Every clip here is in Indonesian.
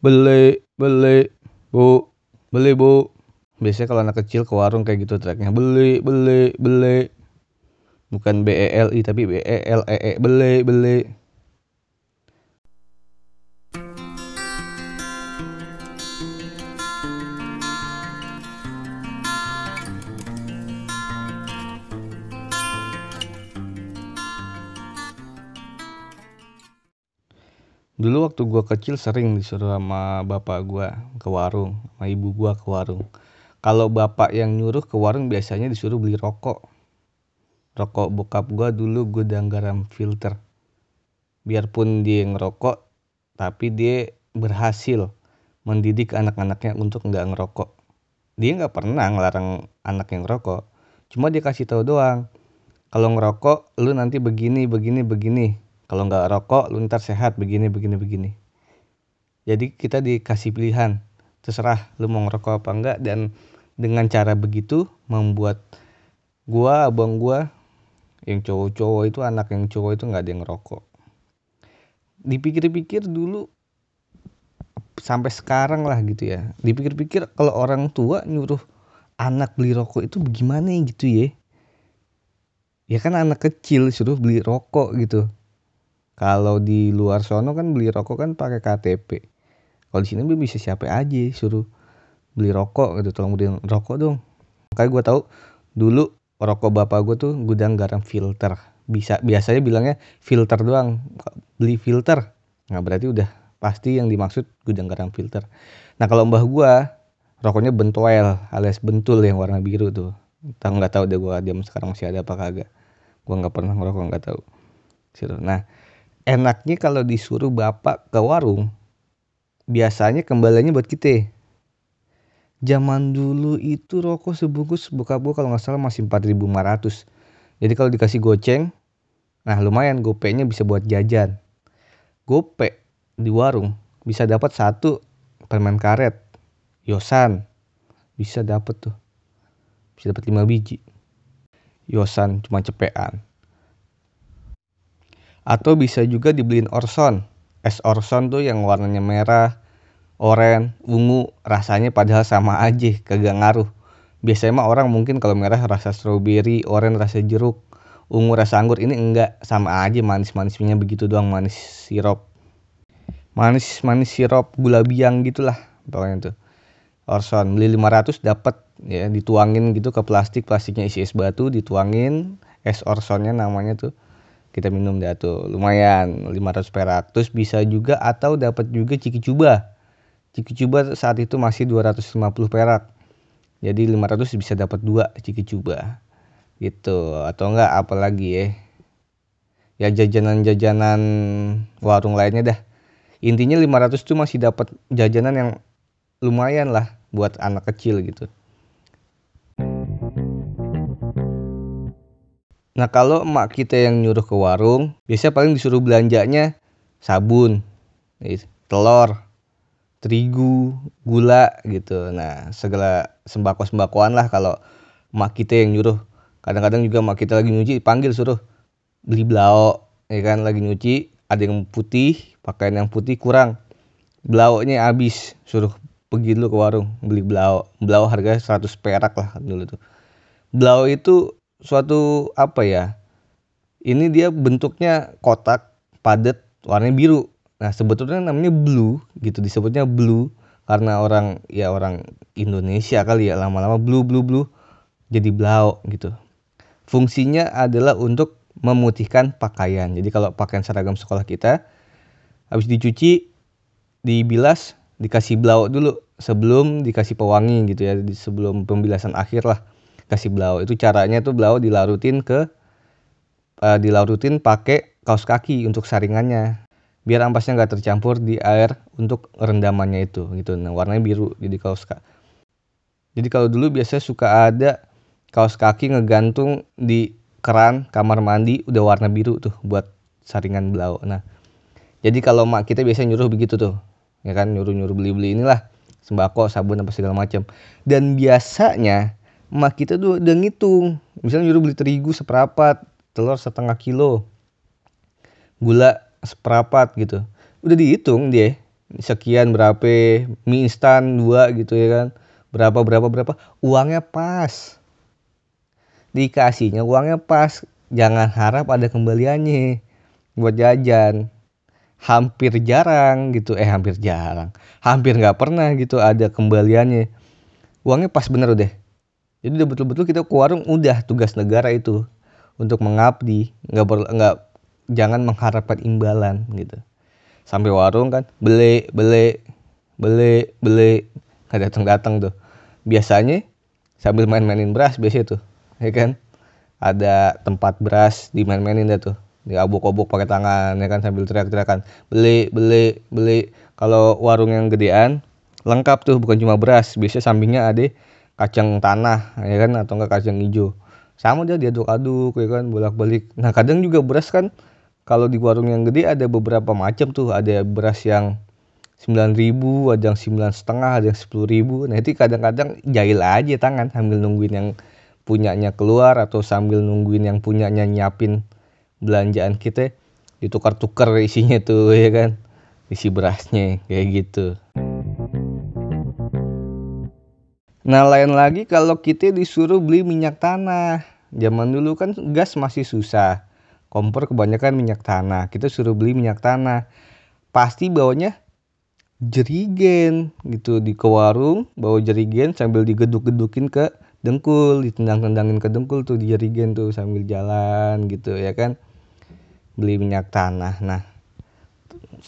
beli beli bu. Beli bu. Biasanya kalau anak kecil ke warung kayak gitu teriaknya beli beli beli. Bukan B E L I tapi B E L E E. Beli beli Dulu waktu gua kecil sering disuruh sama bapak gua ke warung, sama ibu gua ke warung. Kalau bapak yang nyuruh ke warung biasanya disuruh beli rokok. Rokok bokap gua dulu gudang garam filter. Biarpun dia ngerokok, tapi dia berhasil mendidik anak-anaknya untuk nggak ngerokok. Dia nggak pernah ngelarang anak yang ngerokok, cuma dia kasih tahu doang. Kalau ngerokok, lu nanti begini, begini, begini. Kalau nggak rokok, lu ntar sehat begini, begini, begini. Jadi kita dikasih pilihan, terserah lu mau ngerokok apa enggak dan dengan cara begitu membuat gua, abang gua yang cowok-cowok itu anak yang cowok itu nggak ada yang ngerokok. Dipikir-pikir dulu sampai sekarang lah gitu ya. Dipikir-pikir kalau orang tua nyuruh anak beli rokok itu bagaimana gitu ya. Ya kan anak kecil suruh beli rokok gitu. Kalau di luar sono kan beli rokok kan pakai KTP. Kalau di sini bisa siapa aja suruh beli rokok gitu, tolong beli rokok dong. Makanya gue tahu dulu rokok bapak gue tuh gudang garam filter. Bisa biasanya bilangnya filter doang, beli filter. Nah berarti udah pasti yang dimaksud gudang garam filter. Nah kalau mbah gue rokoknya bentoel alias bentul yang warna biru tuh. Tahu nggak tahu deh gue jam sekarang masih ada apa kagak. Gue nggak pernah ngerokok nggak tahu. Nah enaknya kalau disuruh bapak ke warung biasanya kembaliannya buat kita. Zaman dulu itu rokok sebungkus buka buka kalau nggak salah masih 4500 jadi kalau dikasih goceng nah lumayan gopenya bisa buat jajan. Gope di warung bisa dapat satu permen karet yosan bisa dapat tuh. Bisa dapat 5 biji. Yosan cuma cepean atau bisa juga dibeliin Orson. Es Orson tuh yang warnanya merah oranye ungu rasanya padahal sama aja kagak ngaruh. Biasanya mah orang mungkin kalau merah rasa strawberry oranye rasa jeruk ungu rasa anggur. Ini enggak sama aja manis-manisnya begitu doang manis sirup manis manis sirup gula biang gitulah pokoknya tuh. Orson beli 500 dapat ya dituangin gitu ke plastik. Plastiknya isi es batu dituangin. Es Orsonnya namanya tuh kita minum dah tuh lumayan 500 perak terus bisa juga atau dapat juga ciki cuba ciki cuba saat itu masih 250 perak. Jadi 500 bisa dapat dua ciki cuba gitu. Atau enggak apalagi ya? Ya jajanan-jajanan warung lainnya dah. Intinya 500 tuh masih dapat jajanan yang lumayan lah buat anak kecil gitu Nah kalau emak kita yang nyuruh ke warung, biasanya paling disuruh belanjanya sabun, telur, terigu, gula gitu. Nah segala sembako-sembakoan lah kalau emak kita yang nyuruh. Kadang-kadang juga emak kita lagi nyuci panggil suruh beli belau, ya kan lagi nyuci ada yang putih, pakaian yang putih kurang. Belaunya habis, suruh pergi dulu ke warung beli belau. Belau harganya 100 perak lah dulu tuh. Belau itu suatu apa ya ini dia bentuknya kotak padat warnanya biru. Nah sebetulnya namanya blue gitu disebutnya blue karena orang ya orang Indonesia kali ya lama-lama blue blue blue jadi blau gitu. Fungsinya adalah untuk memutihkan pakaian. Jadi kalau pakaian seragam sekolah kita habis dicuci dibilas dikasih blau dulu sebelum dikasih pewangi gitu ya sebelum pembilasan akhir lah kasih blau. Itu caranya tuh blau dilarutin ke uh, dilarutin pakai kaos kaki untuk saringannya. Biar ampasnya nggak tercampur di air untuk rendamannya itu gitu. Nah warnanya biru jadi kaos kaki jadi kalau dulu biasanya suka ada kaos kaki ngegantung di keran kamar mandi udah warna biru tuh buat saringan blau. Nah jadi kalau mak kita biasanya nyuruh begitu tuh ya kan? Nyuruh nyuruh beli beli inilah sembako sabun apa segala macam. Dan biasanya emak kita tuh udah ngitung. Misalnya nyuruh beli terigu seperempat telur setengah kilo. Gula seperempat gitu. Udah dihitung dia. Sekian berapa mie instan dua gitu ya kan. Berapa berapa berapa. Uangnya pas. Dikasihnya uangnya pas. Jangan harap ada kembaliannya buat jajan. Hampir jarang gitu. Eh hampir jarang. Hampir nggak pernah gitu ada kembaliannya. Uangnya pas bener deh jadi udah betul-betul kita ke warung udah tugas negara itu untuk mengabdi nggak perlu nggak jangan mengharapkan imbalan gitu. Sampai warung kan beli beli beli beli. Nggak datang datang tuh. Biasanya sambil main-mainin beras biasa tuh ya kan? Ada tempat beras dimain-mainin dah tuh. Diabuk-abuk pakai tangan ya kan? Sambil teriak-teriakan beli beli beli. Kalau warung yang gedean lengkap tuh bukan cuma beras. Biasanya sampingnya ada kacang tanah ya kan atau enggak kacang hijau. Sama dia diaduk-aduk ya kan bolak-balik. Nah kadang juga beras kan kalau di warung yang gede ada beberapa macam tuh. Ada beras yang sembilan ribu ada yang sembilan setengah ada yang sepuluh ribu. Nah itu kadang-kadang jahil aja tangan sambil nungguin yang punyanya keluar atau sambil nungguin yang punyanya nyiapin belanjaan kita. Ditukar-tukar isinya tuh ya kan isi berasnya kayak gitu nah lain lagi kalau kita disuruh beli minyak tanah. Zaman dulu kan gas masih susah. Kompor kebanyakan minyak tanah. Kita suruh beli minyak tanah. Pasti bawanya jerigen gitu di ke warung bawa jerigen sambil digeduk-gedukin ke dengkul ditendang-tendangin ke dengkul tuh di jerigen tuh sambil jalan gitu ya kan? Beli minyak tanah. Nah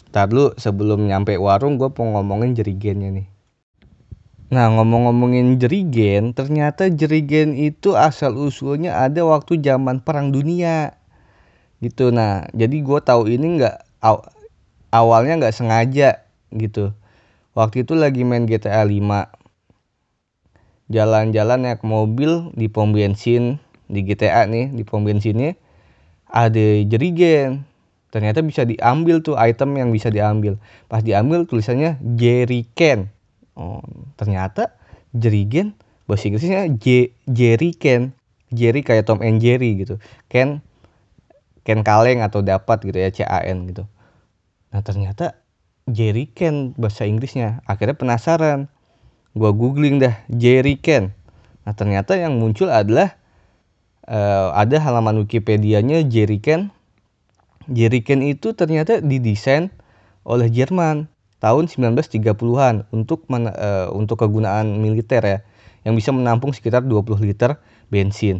Ntar dulu sebelum nyampe warung gue mau ngomongin jerigennya nih Nah ngomong-ngomongin jerigen ternyata jerigen itu asal usulnya ada waktu zaman perang dunia. Gitu. Nah jadi gue tahu ini nggak aw, awalnya nggak sengaja gitu. Waktu itu lagi main GTA 5 jalan-jalan naik mobil di pom bensin di GTA nih di pom bensinnya ada jerigen. Ternyata bisa diambil tuh item yang bisa diambil. Pas diambil tulisannya jerrycan oh ternyata jerigen bahasa Inggrisnya J jerrycan Jerry kayak Tom and Jerry gitu. Ken Ken kaleng atau dapat gitu ya CAN gitu. Nah ternyata Jerry Ken bahasa Inggrisnya. Akhirnya penasaran. Gua googling dah Jerry Ken. Nah ternyata yang muncul adalah uh, ada halaman Wikipedia-nya Jerry Ken. Jerry Ken itu ternyata didesain oleh Jerman tahun 1930-an untuk men, uh, untuk kegunaan militer ya yang bisa menampung sekitar 20 liter bensin.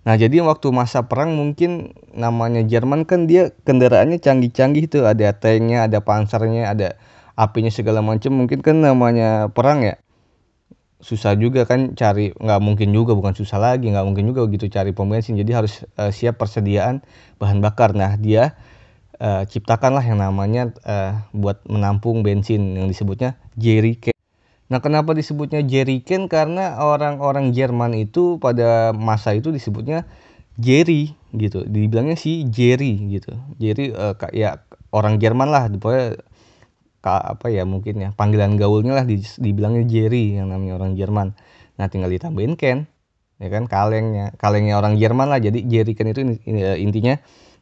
Nah, jadi waktu masa perang mungkin namanya Jerman kan dia kendaraannya canggih-canggih tuh, ada tanknya, ada pansernya, ada apinya segala macam. Mungkin kan namanya perang ya. Susah juga kan cari nggak mungkin juga bukan susah lagi nggak mungkin juga begitu cari pom bensin jadi harus uh, siap persediaan bahan bakar nah dia uh, ciptakanlah yang namanya uh, buat menampung bensin yang disebutnya jerrycan Nah, kenapa disebutnya jerrycan? Karena orang-orang Jerman itu pada masa itu disebutnya Jerry gitu. Dibilangnya si Jerry gitu. Jerry uh, ya orang Jerman lah, pokoknya apa ya mungkin ya panggilan gaulnya lah dibilangnya Jerry yang namanya orang Jerman. Nah, tinggal ditambahin Ken ya kan kalengnya kalengnya orang Jerman lah jadi Jerry itu intinya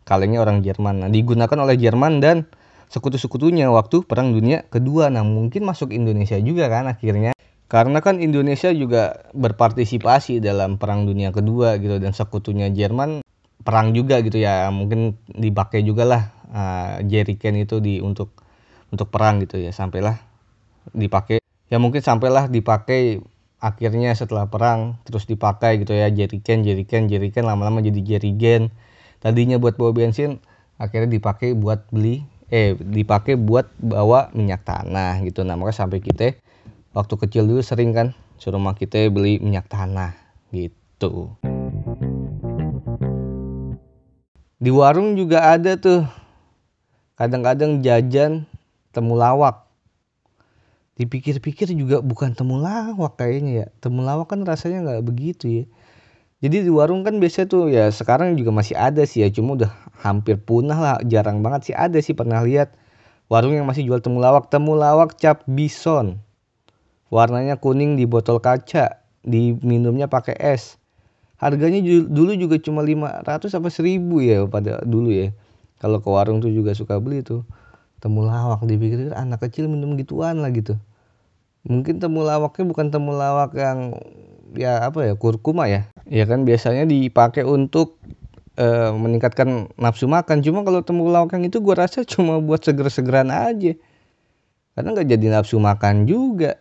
kalengnya orang Jerman nah digunakan oleh Jerman dan sekutu-sekutunya waktu Perang Dunia Kedua. Nah, mungkin masuk Indonesia juga kan akhirnya. Karena kan Indonesia juga berpartisipasi dalam Perang Dunia Kedua gitu dan sekutunya Jerman perang juga gitu ya. Mungkin dipakai juga lah uh, Jerry Can itu di untuk untuk perang gitu ya. Sampailah dipakai ya mungkin sampailah dipakai akhirnya setelah perang terus dipakai gitu ya Jerry Can, Jerry Can, Jerry Can lama-lama jadi Jerry Can. Tadinya buat bawa bensin akhirnya dipakai buat beli eh dipakai buat bawa minyak tanah gitu. Nah makanya sampai kita waktu kecil dulu sering kan suruh rumah kita beli minyak tanah gitu. Di warung juga ada tuh. Kadang-kadang jajan temulawak dipikir-pikir juga bukan temulawak kayaknya ya. Temulawak kan rasanya nggak begitu ya jadi di warung kan biasa tuh ya sekarang juga masih ada sih ya cuma udah hampir punah lah jarang banget sih ada sih pernah lihat. Warung yang masih jual temulawak temulawak cap bison. Warnanya kuning di botol kaca diminumnya pakai es. Harganya dulu juga cuma 500 apa 1000 ya pada dulu ya. Kalau ke warung tuh juga suka beli tuh. Temulawak dipikir anak kecil minum gituan lah gitu. Mungkin temulawaknya bukan temulawak yang ya apa ya kurkuma ya. Ya kan biasanya dipakai untuk uh, meningkatkan nafsu makan. Cuma kalau temulawak yang itu gua rasa cuma buat seger-segeran aja. Karena nggak jadi nafsu makan juga.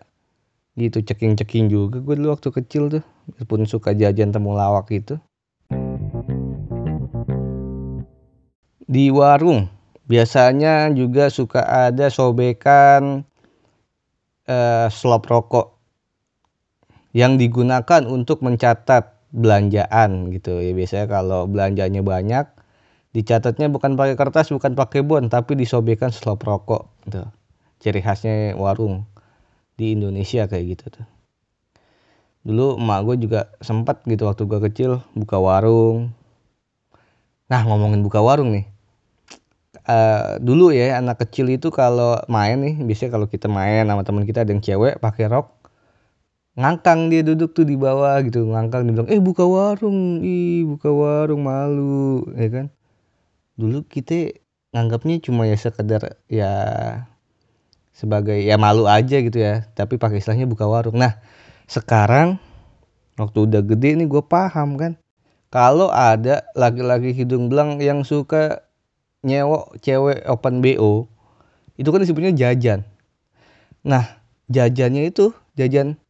Gitu ceking-ceking juga gue dulu waktu kecil tuh. Pun suka jajan temulawak itu. Di warung biasanya juga suka ada sobekan eh, slop rokok yang digunakan untuk mencatat belanjaan gitu. Ya biasanya kalau belanjanya banyak dicatatnya bukan pakai kertas bukan pakai bon tapi disobekan slop rokok gitu. Ciri khasnya warung di Indonesia kayak gitu tuh. Dulu emak gue juga sempat gitu waktu gue kecil buka warung. Nah ngomongin buka warung nih. Uh, dulu ya anak kecil itu kalau main nih biasanya kalau kita main sama teman kita ada yang cewek pakai rok ngangkang dia duduk tuh di bawah gitu ngangkang dia bilang eh buka warung ih buka warung malu ya kan? Dulu kita nganggapnya cuma ya sekedar ya sebagai ya malu aja gitu ya tapi pakai istilahnya buka warung. Nah sekarang waktu udah gede nih gue paham kan kalau ada laki-laki hidung belang yang suka nyewok cewek open bo itu kan disebutnya jajan. Nah jajannya itu jajan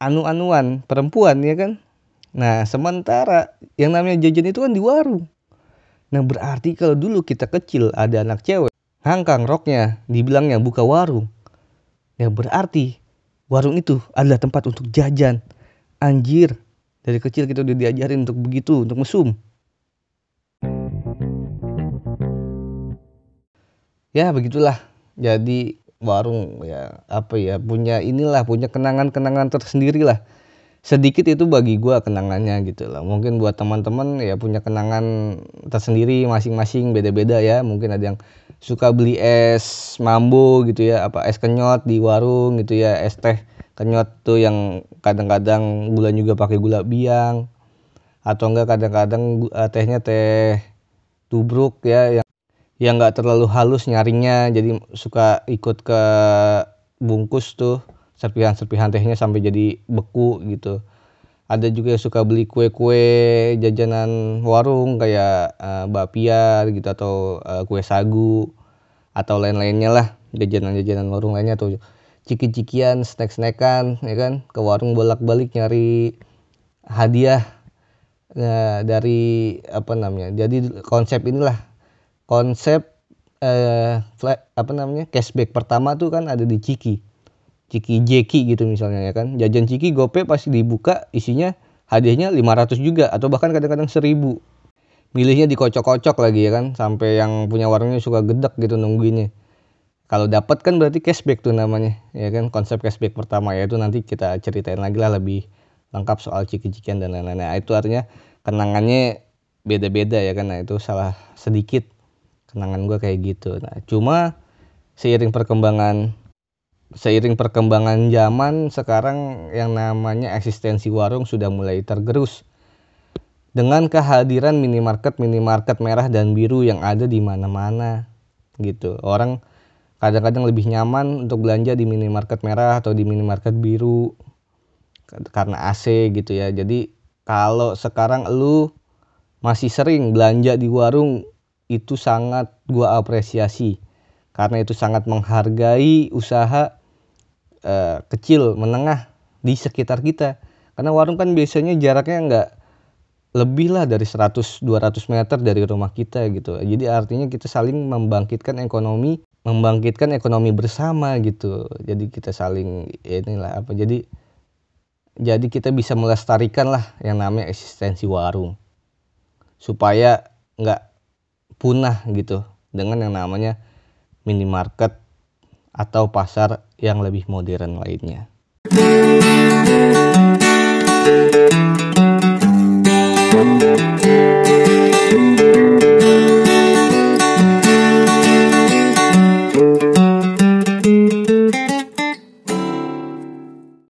anu-anuan perempuan ya kan nah sementara yang namanya jajan itu kan di warung nah berarti kalau dulu kita kecil ada anak cewek hangkang roknya, dibilangnya buka warung. Ya berarti warung itu adalah tempat untuk jajan. Anjir, dari kecil kita udah diajarin untuk begitu, untuk mesum. Ya begitulah. Jadi warung ya apa ya punya inilah punya kenangan-kenangan tersendiri lah sedikit itu bagi gue kenangannya gitu lah mungkin buat teman-teman ya punya kenangan tersendiri masing-masing beda-beda ya. Mungkin ada yang suka beli es mambo gitu ya apa es kenyot di warung gitu ya es teh kenyot tuh yang kadang-kadang gula juga pakai gula biang atau enggak kadang-kadang uh, tehnya teh tubruk ya yang yang nggak terlalu halus nyaringnya jadi suka ikut ke bungkus tuh serpihan-serpihan tehnya sampai jadi beku gitu. Ada juga yang suka beli kue-kue jajanan warung kayak uh, bapia gitu atau uh, kue sagu atau lain-lainnya lah jajanan-jajanan warung lainnya atau ciki-cikian snack-snackan ya kan? Ke warung bolak-balik nyari hadiah uh, dari apa namanya jadi konsep inilah konsep uh, flat, apa namanya cashback pertama tuh kan ada di ciki Ciki Jeki gitu misalnya ya kan. Jajan Ciki Gope pasti dibuka isinya hadiahnya 500 juga atau bahkan kadang-kadang 1000. Milihnya dikocok-kocok lagi ya kan sampai yang punya warungnya suka gedek gitu nungguinnya. Kalau dapat kan berarti cashback tuh namanya ya kan konsep cashback pertama ya itu nanti kita ceritain lagi lah lebih lengkap soal ciki-cikian dan lain-lain. Nah, itu artinya kenangannya beda-beda ya kan. Nah, itu salah sedikit kenangan gue kayak gitu. Nah, cuma seiring perkembangan seiring perkembangan zaman sekarang yang namanya eksistensi warung sudah mulai tergerus. Dengan kehadiran minimarket minimarket merah dan biru yang ada di mana-mana gitu. Orang kadang-kadang lebih nyaman untuk belanja di minimarket merah atau di minimarket biru karena AC gitu ya. Jadi kalau sekarang lu masih sering belanja di warung itu sangat gua apresiasi. Karena itu sangat menghargai usaha uh, kecil menengah di sekitar kita. Karena warung kan biasanya jaraknya nggak lebih lah dari 100-200 meter dari rumah kita gitu. Jadi artinya kita saling membangkitkan ekonomi membangkitkan ekonomi bersama gitu. Jadi kita saling inilah apa jadi jadi kita bisa melestarikan lah yang namanya eksistensi warung. Supaya nggak punah gitu dengan yang namanya minimarket atau pasar yang lebih modern lainnya. Thank you.